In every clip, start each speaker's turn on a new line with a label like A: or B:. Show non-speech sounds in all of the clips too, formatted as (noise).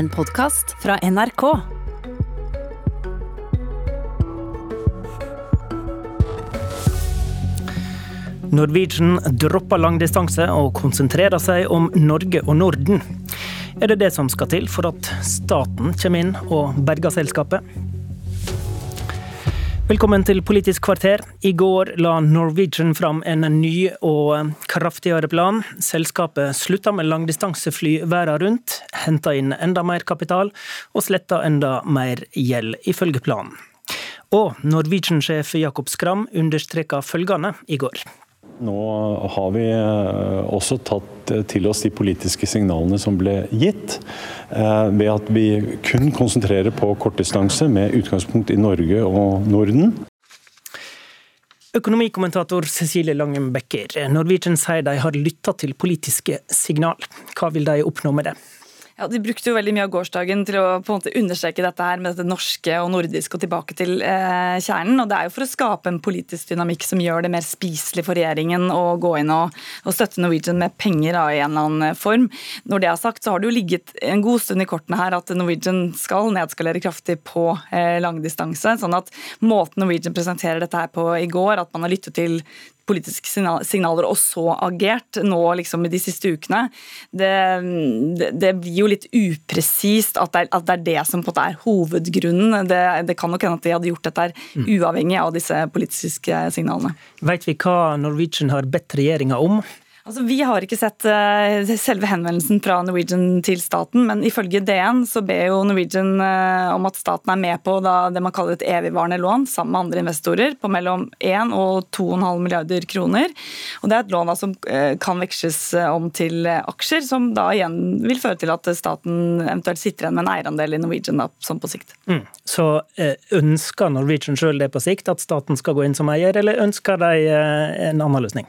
A: en podkast fra NRK.
B: Norwegian dropper langdistanse og konsentrerer seg om Norge og Norden. Er det det som skal til for at staten kommer inn og berger selskapet? Velkommen til Politisk kvarter. I går la Norwegian fram en ny og kraftigere plan. Selskapet slutta med langdistansefly verden rundt, henta inn enda mer kapital og sletta enda mer gjeld, ifølge planen. Og Norwegian-sjef Jakob Skram understreka følgende i går.
C: Nå har vi eh, også tatt til oss de politiske signalene som ble gitt, eh, ved at vi kun konsentrerer på kortdistanse med utgangspunkt i Norge og Norden.
B: Økonomikommentator Cecilie Langen Becker, Norwegian sier de har lytta til politiske signal. Hva vil de oppnå med det?
D: Ja, De brukte jo veldig mye av gårsdagen til å på en måte understreke dette her med dette norske og nordiske og tilbake til eh, kjernen. og Det er jo for å skape en politisk dynamikk som gjør det mer spiselig for regjeringen å gå inn og, og støtte Norwegian med penger da, i en eller annen form. Når det er sagt, så har det jo ligget en god stund i kortene her at Norwegian skal nedskalere kraftig på eh, langdistanse. sånn at måten Norwegian presenterer dette her på i går, at man har lyttet til politiske signaler og så agert nå liksom i de siste ukene, det, det, blir jo litt upresist at det, er, at det, er, det som på en måte er hovedgrunnen. Det, det kan nok hende at de hadde gjort dette mm. uavhengig av disse politiske signalene.
B: Vet vi hva Norwegian har bedt regjeringa om?
D: Altså, vi har ikke sett uh, selve henvendelsen fra Norwegian til staten, men ifølge DN så ber jo Norwegian uh, om at staten er med på da, det man kaller et evigvarende lån sammen med andre investorer på mellom 1 og 2,5 milliarder kroner. Og Det er et lån da, som uh, kan veksles om til aksjer, som da igjen vil føre til at staten eventuelt sitter igjen med en eierandel i Norwegian da, sånn på sikt.
B: Mm. Så ønsker Norwegian sjøl det på sikt, at staten skal gå inn som eier, eller ønsker de en annen løsning?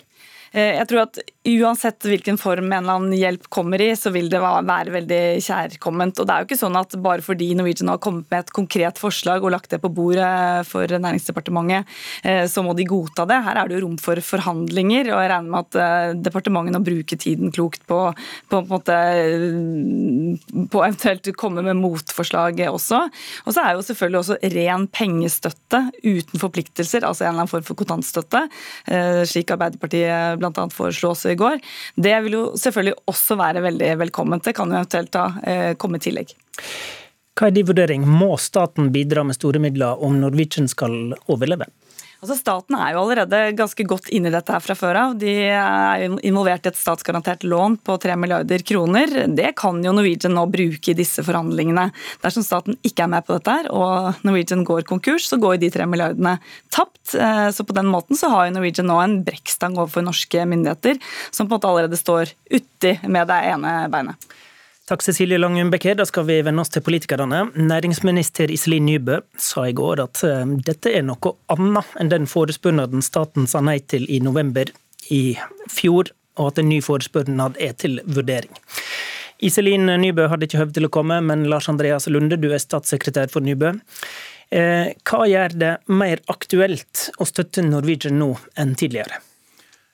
D: Jeg tror at uansett hvilken form en eller annen hjelp kommer i, så vil det være veldig kjærkomment. Og det er jo ikke sånn at bare fordi Norwegian har kommet med et konkret forslag og lagt det på bordet for Næringsdepartementet, eh, så må de godta det. Her er det jo rom for forhandlinger, og jeg regner med at eh, departementet nå bruker tiden klokt på, på, på, måte, på eventuelt komme med motforslag også. Og så er jo selvfølgelig også ren pengestøtte uten forpliktelser, altså en eller annen form for kontantstøtte, slik Arbeiderpartiet bl.a. foreslo også i går, det vil jo selvfølgelig også være veldig velkomment. Det kan jo eventuelt da eh, komme i tillegg.
B: Hva er din vurdering, må staten bidra med store midler om Norwegian skal overleve?
D: Altså Staten er jo allerede ganske godt inne i dette her fra før av. De er involvert i et statsgarantert lån på 3 milliarder kroner. Det kan jo Norwegian nå bruke i disse forhandlingene. Dersom staten ikke er med på dette her, og Norwegian går konkurs, så går de 3 milliardene tapt. Eh, så på den måten så har jo Norwegian nå en brekkstang overfor norske myndigheter, som på en måte allerede står uti med det ene beinet.
B: Takk Cecilie Langen Becker. Da skal vi vende oss til politikerne. Næringsminister Iselin Nybø sa i går at eh, dette er noe annet enn den forespørselen staten sa nei til i november i fjor, og at en ny forespørsel er til vurdering. Iselin Nybø hadde ikke høvd til å komme, men Lars Andreas Lunde, du er statssekretær for Nybø. Eh, hva gjør det mer aktuelt å støtte Norwegian nå enn tidligere?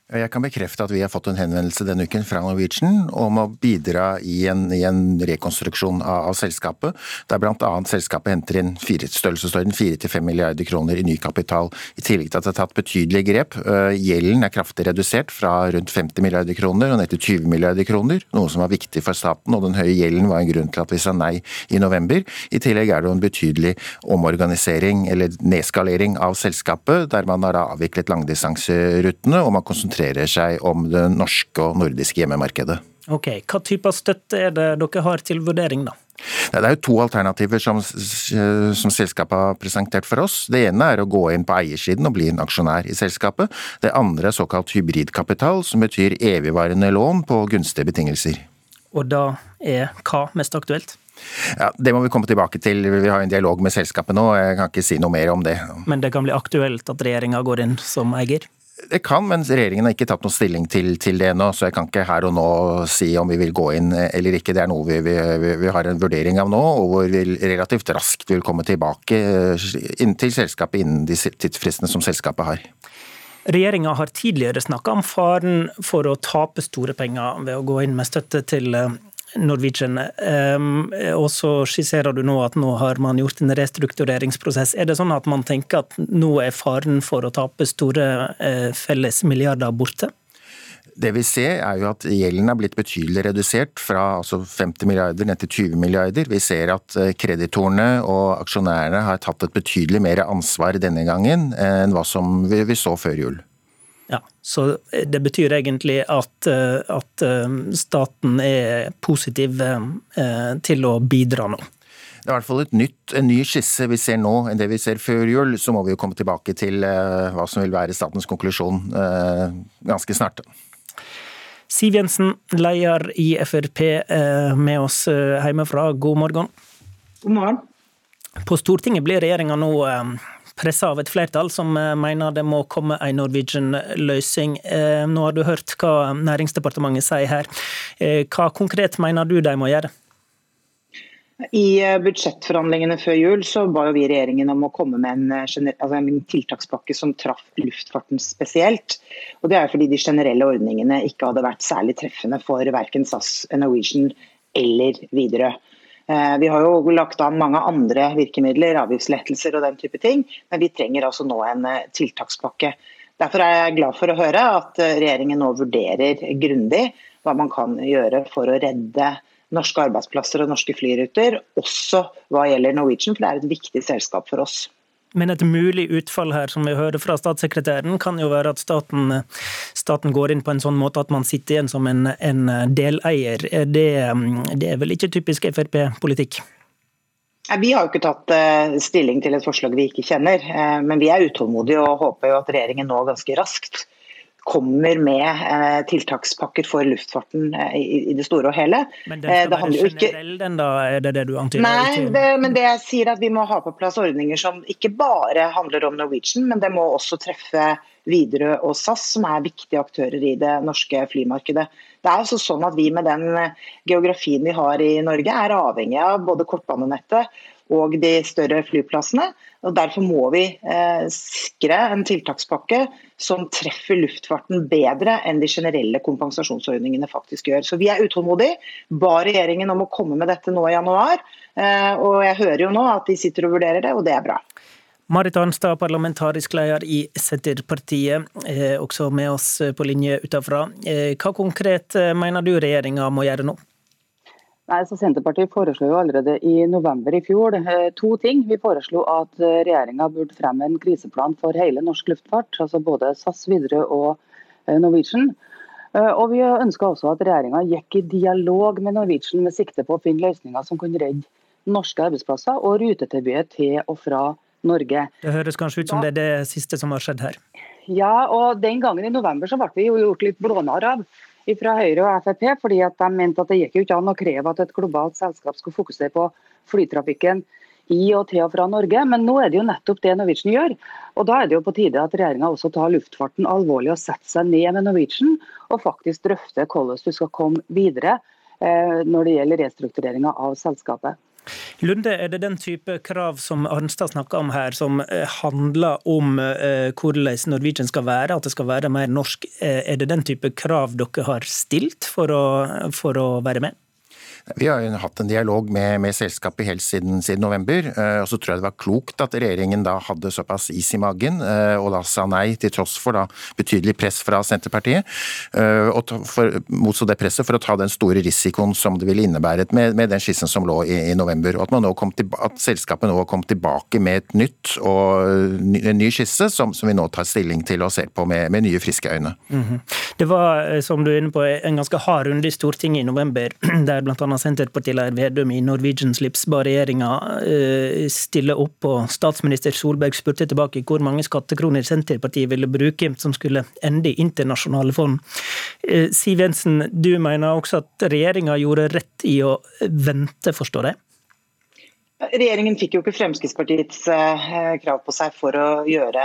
E: Jeg kan bekrefte at vi har fått en henvendelse denne uken fra Norwegian om å bidra i en, i en rekonstruksjon av, av, selskapet, der bl.a. selskapet henter inn størrelsesorden 4-5 milliarder kroner i ny kapital, i tillegg til at det er tatt betydelige grep. Eh, gjelden er kraftig redusert fra rundt 50 milliarder kroner og ned til 20 milliarder kroner, noe som var viktig for staten, og den høye gjelden var en grunn til at vi sa nei i november. I tillegg er det en betydelig omorganisering eller nedskalering av selskapet, der man har avviklet langdistanserutene og man konsentrerer konsentrerer seg om det norske og nordiske hjemmemarkedet.
B: Ok, Hva type støtte er det dere har til vurdering, da?
E: Det er jo to alternativer som, som, selskapet har presentert for oss. Det ene er å gå inn på eiersiden og bli en aksjonær i selskapet. Det andre er såkalt hybridkapital, som betyr evigvarende lån på gunstige betingelser.
B: Og da er hva mest aktuelt?
E: Ja, Det må vi komme tilbake til. Vi har en dialog med selskapet nå, jeg kan ikke si noe mer om det.
B: Men det kan bli aktuelt at regjeringa går inn som eier?
E: Det kan, men regjeringen har ikke tatt noen stilling til, til, det ennå. Så jeg kan ikke her og nå si om vi vil gå inn eller ikke. Det er noe vi, vi, vi har en vurdering av nå, og hvor vi relativt raskt vil komme tilbake inn til selskapet innen de tidsfristene som selskapet har.
B: Regjeringa har tidligere snakka om faren for å tape store penger ved å gå inn med støtte til Norwegian. Og så skisserer du nå at nå har man gjort en restruktureringsprosess. Er det sånn at man tenker at nå er faren for å tape store felles milliarder borte?
E: Det vi ser er jo at gjelden er blitt betydelig redusert, fra altså 50 milliarder ned til 20 milliarder. Vi ser at kreditorene og aksjonærene har tatt et betydelig mer ansvar denne gangen enn hva som vi så før jul.
B: Ja, Så det betyr egentlig at, eh, at eh, staten er positiv eh, til å bidra nå?
E: Det er i hvert fall nytt, en ny skisse vi ser nå enn det vi ser før jul. Så må vi jo komme tilbake til hva som vil være statens konklusjon ganske snart.
B: Siv Jensen, leder i Frp, med oss hjemmefra. God morgen.
F: God morgen.
B: På Stortinget blir regjeringa nå pressa av et flertall som eh, mener det må komme en Norwegian-løsning. Eh, nå har du hørt hva Næringsdepartementet sier her. Eh, hva konkret mener du de må gjøre?
F: I budsjettforhandlingene før jul så ba vi regjeringen om å komme med en, altså en, tiltakspakke som traff luftfarten spesielt. Og Det er fordi de generelle ordningene ikke hadde vært særlig treffende for verken SAS, Norwegian eller Widerøe. Eh, vi har jo lagt an mange andre virkemidler, avgiftslettelser og den type ting, men vi trenger altså nå en eh, tiltakspakke. Derfor er jeg glad for å høre at eh, regjeringen nå vurderer grundig hva man kan gjøre for å redde norske arbeidsplasser og norske flyruter, også hva gjelder Norwegian, for det er et viktig selskap for oss.
B: Men et mulig utfall her, som vi hører fra statssekretæren, kan jo være at staten, staten går inn på en sånn måte at man sitter igjen som en, en deleier. Det, det, er vel ikke typisk Frp-politikk?
F: Vi har jo ikke tatt eh, stilling til et forslag vi ikke kjenner, eh, men vi er utålmodige og håper jo at regjeringen nå ganske raskt kommer med eh, tiltakspakker for luftfarten eh, i, det store og hele.
B: Men den skal eh, være generell, den da? Er det det du antyder?
F: Nei, det, men det jeg sier at vi må ha på plass ordninger som ikke bare handler om Norwegian, men det må også treffe Widerøe og SAS, som er viktige aktører i det norske flymarkedet. Det er altså sånn at Vi med den geografien vi har i Norge, er avhengig av både kortbanenettet og de større flyplassene. og Derfor må vi eh, sikre en tiltakspakke som treffer luftfarten bedre enn de generelle kompensasjonsordningene faktisk gjør. Så Vi er utålmodige. Ba regjeringen om å komme med dette nå i januar. Eh, og Jeg hører jo nå at de sitter og vurderer det, og det er bra.
B: Marit Arnstad, parlamentarisk leder i Senterpartiet, eh, også med oss på linje utenfra. Eh, hva konkret mener du regjeringa må gjøre nå?
G: Nei, så Senterpartiet foreslo jo allerede i november i fjor eh, to ting. Vi foreslo at eh, regjeringa burde fremme en kriseplan for hele norsk luftfart, altså både SAS, Widerøe og eh, Norwegian. Og Vi ønska også at regjeringa gikk i dialog med Norwegian med sikte på å finne løsninger som kunne redde norske arbeidsplasser og rutetilbudet til og fra Norge.
B: Det høres kanskje ut som det er det siste som har skjedd her?
G: Ja, og den gangen i november så ble vi jo gjort litt blånare av fra Høyre og Frp, fordi at de mente at det gikk jo ikke an å kreve at et globalt selskap skulle fokusere på flytrafikken i og til og fra Norge, men nå er det jo nettopp det Norwegian gjør. Og Da er det jo på tide at regjeringa også tar luftfarten alvorlig og setter seg ned med Norwegian og faktisk drøfter hvordan du skal komme videre eh, når det gjelder restruktureringa av selskapet.
B: Lunde, er det den type krav som Arnstad snakker om her, som eh, handler om eh, hvordan Norwegian skal være, at det skal være mer norsk? Eh, er det den type krav dere har stilt for å, for å være med?
E: Vi har jo hatt en dialog med, med selskapet helt siden, siden, november. Eh, og så tror jeg det var klokt at regjeringen da hadde såpass is i magen eh, og da sa nei, til tross for da betydelig press fra Senterpartiet. Eh, og for, motstå det presset for å ta den store risikoen som det ville innebæret med, med den skissen som lå i, i november. Og at, til, at, selskapet nå kom tilbake med et nytt og en ny skisse som, som vi nå tar stilling til og ser på med, med nye, friske øyne. Mm -hmm.
B: Det var, som du er inne på, en ganske hard runde i Stortinget i november, (clears throat) der bl.a. Senterpartileder Vedum i Norwegian Slips ba regjeringa eh, stille opp, og statsminister Solberg spurte tilbake hvor mange skattekroner Senterpartiet ville bruke som skulle ende i internasjonale fond. Eh, Siv Jensen, du mener også at regjeringa gjorde rett i å vente, forstår jeg?
F: Regjeringen fikk jo ikke Fremskrittspartiets eh, krav på seg for å gjøre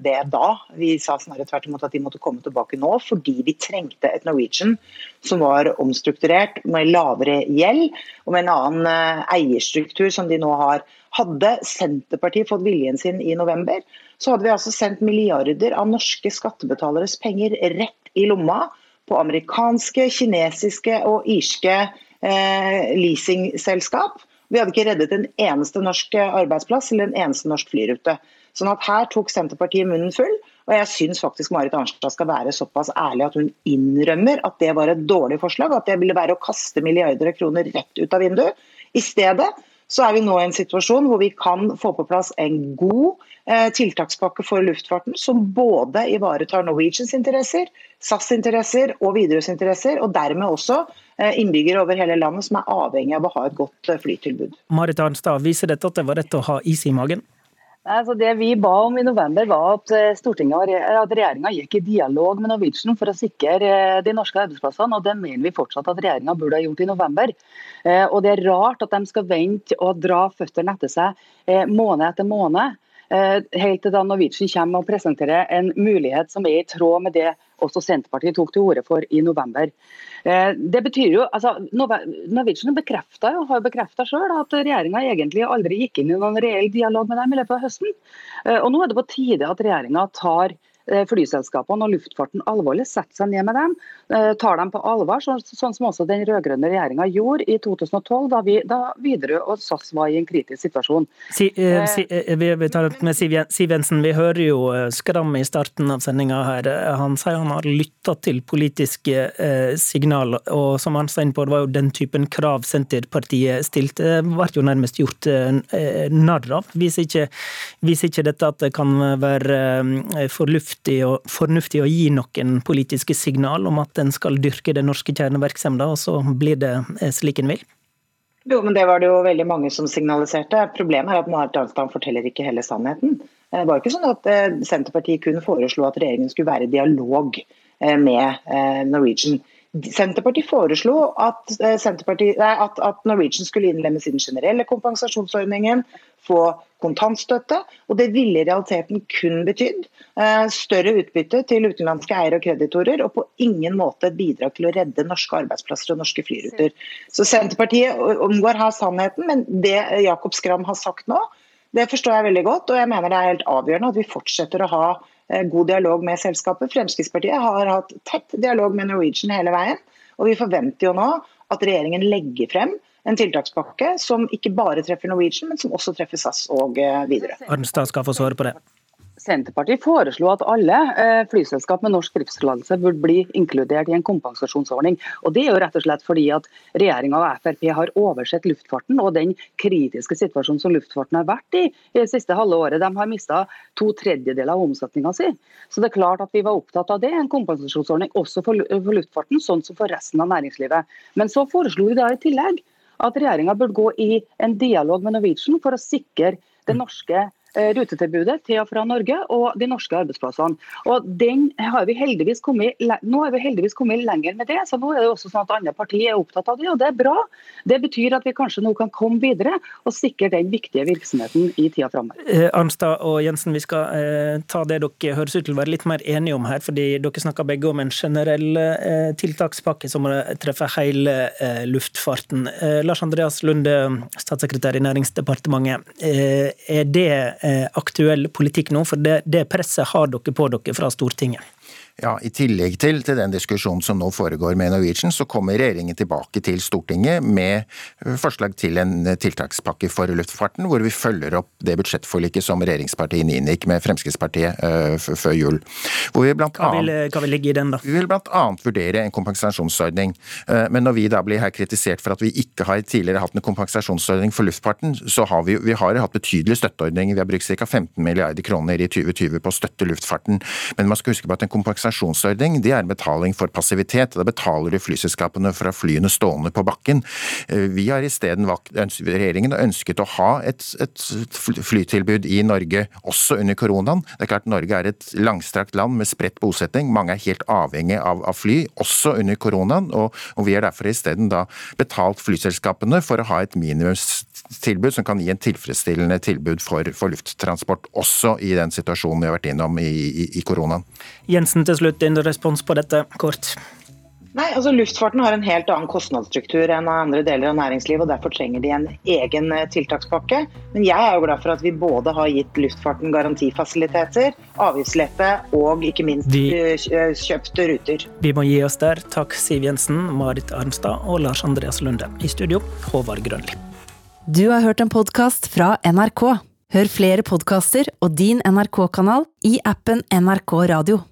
F: det da. Vi sa snarere tvert imot at de måtte komme tilbake nå, fordi vi trengte et Norwegian som var omstrukturert, med lavere gjeld og med en annen eh, eierstruktur som de nå har. Hadde Senterpartiet fått viljen sin i november, så hadde vi altså sendt milliarder av norske skattebetaleres penger rett i lomma på amerikanske, kinesiske og irske eh, leasingselskap. Vi hadde ikke reddet en eneste norsk arbeidsplass eller en eneste norsk flyrute. Sånn at Her tok Senterpartiet munnen full. Og jeg syns faktisk Marit Arnstad skal være såpass ærlig at hun innrømmer at det var et dårlig forslag, at det ville være å kaste milliarder av kroner rett ut av vinduet. I stedet så er vi nå i en situasjon hvor vi kan få på plass en god eh, tiltakspakke for luftfarten, som både ivaretar Norwegians interesser, SAS interesser og Widerøes interesser, og dermed også eh, innbyggere over hele landet som er avhengig av å ha et godt eh, flytilbud.
B: Marit Arnstad, viser dette at det var rett å ha is i magen?
G: Altså det Vi ba om i november var at, eh, at regjeringa gikk i dialog med Norwegian for å sikre eh, de norske arbeidsplassene. og Det mener vi fortsatt at regjeringa burde ha gjort i november. Eh, og Det er rart at de skal vente og dra føttene etter seg måned etter måned Eh, helt til da Norwegian kommer og presenterer en mulighet som er i tråd med det også Senterpartiet tok til orde for i november. Eh, det betyr jo, altså, Norwegian bekreftet jo, har bekrefta selv at regjeringa egentlig aldri gikk inn i noen reell dialog med dem i løpet av høsten. Eh, og Nå er det på tide at regjeringa tar Eh, flyselskapene og luftfarten alvorlig, setter seg ned med dem, eh, tar dem på alvor, sånn, som også den rød-grønne regjeringa gjorde i 2012, da, vi, da Widerøe og SAS var i en kritisk situasjon.
B: Si, eh, si, eh, vi, tar med Siv, Siv Jensen, vi hører jo Skram i starten av sendinga her. Han sier han har lytta til politiske eh, signal, og som han sa inn på, det var jo den typen krav Senterpartiet stilte, ble jo nærmest gjort eh, narr av. Viser ikke, viser ikke dette at det kan være eh, fornuftig fornuftig, og, fornuftig å gi noen politiske signal om at en skal dyrke den norske kjernevirksomheten, og så blir det eh, slik en vil?
F: Jo, men Det var det jo veldig mange som signaliserte. Problemet er at Marit Arnstad forteller ikke hele sannheten. Eh, det var ikke sånn at eh, Senterpartiet kun foreslo at regjeringen skulle være i dialog med Norwegian. Senterpartiet foreslo at, Senterpartiet, at, at Norwegian skulle innlemmes i den generelle kompensasjonsordningen, få kontantstøtte. Og det ville i realiteten kun betydd eh, større utbytte til utenlandske eiere og kreditorer, og på ingen måte et bidrag til å redde norske arbeidsplasser og norske flyruter. Så Senterpartiet omgår her sannheten, men det Jakob Skram har sagt nå, det forstår jeg veldig godt. Og jeg mener det er helt avgjørende at vi fortsetter å ha eh, god dialog med selskapet. Fremskrittspartiet har hatt tett dialog med Norwegian hele veien. Og vi forventer jo nå at regjeringen legger frem en tiltakspakke som ikke bare treffer Norwegian, men som også treffer SAS og eh, videre.
B: Arnstad skal få svare på det.
G: Senterpartiet foreslo at alle eh, flyselskap med norsk driftstillatelse burde bli inkludert i en kompensasjonsordning. Og Det er jo rett og slett fordi at regjeringa og Frp har oversett luftfarten og den kritiske situasjonen som luftfarten har vært i i det siste halve året. De har mista to tredjedeler av omsetninga si. Så det er klart at vi var opptatt av det, en kompensasjonsordning også for luftfarten, sånn som for resten av næringslivet. Men så foreslo vi da i tillegg at regjeringa burde gå i en dialog med Norwegian for å sikre det norske rutetilbudet til og fra Norge og de norske arbeidsplassene. Og den har vi heldigvis kommet, Nå har vi heldigvis kommet lenger med det, så nå er det også sånn at andre partier er opptatt av det, og det er bra. Det betyr at vi kanskje nå kan komme videre og sikre den viktige virksomheten i tida framover.
B: Eh, Arnstad og Jensen, vi skal eh, ta det dere høres ut til å være litt mer enige om her. fordi Dere snakker begge om en generell eh, tiltakspakke som treffer hele eh, luftfarten. Eh, Lars Andreas Lunde, statssekretær i Næringsdepartementet. er det Eh, aktuell politikk nå? For det, det presset har dere på dere fra Stortinget.
E: Ja, I tillegg til, til, den diskusjonen som nå foregår med Norwegian, så kommer regjeringen tilbake til Stortinget med øh, forslag til en øh, tiltakspakke for luftfarten, hvor vi følger opp det budsjettforliket som regjeringspartiene inngikk med Fremskrittspartiet uh, før jul.
B: Hvor vi blant hva, vil, hva vil ligge i den, da?
E: Vi vil bl.a. vurdere en kompensasjonsordning. Uh, men når vi da blir her kritisert for at vi ikke har tidligere hatt en kompensasjonsordning for luftfarten, så har vi, vi har hatt betydelige støtteordninger. Vi har brukt ca. 15 milliarder kroner i 2020 på å støtte luftfarten. Men man skal huske på at en kompensasjon kompensasjonsordning det er betaling for passivitet. Da betaler du flyselskapene for å ha flyene stående på bakken. Eh, vi har isteden regjeringen ønsket å ha et, et, flytilbud i Norge også under koronaen. Det er klart Norge er et langstrakt land med spredt bosetting. Mange er helt avhengig av, av fly, også under koronaen. Og, og vi har derfor isteden betalt flyselskapene for å ha et minimumstilbud som kan gi en tilfredsstillende tilbud for, for lufttransport, også i den situasjonen vi har vært innom i, i, i koronaen.
B: Jensen til slutt, din respons på dette, kort.
F: Nei, altså Luftfarten har en helt annen kostnadsstruktur enn andre deler av næringslivet, og derfor trenger de en egen eh, tiltakspakke. Men jeg er jo glad for at vi både har gitt luftfarten garantifasiliteter, avgiftslette og ikke minst
B: Vi-
F: eh, kjøpt ruter.
B: Vi må gi oss der. Takk Siv Jensen, Marit Arnstad og Lars Andreas Lunde. I studio, Håvard Grønli.
A: Du har hørt en podkast fra NRK. Hør flere podkaster og din NRK-kanal i appen NRK Radio.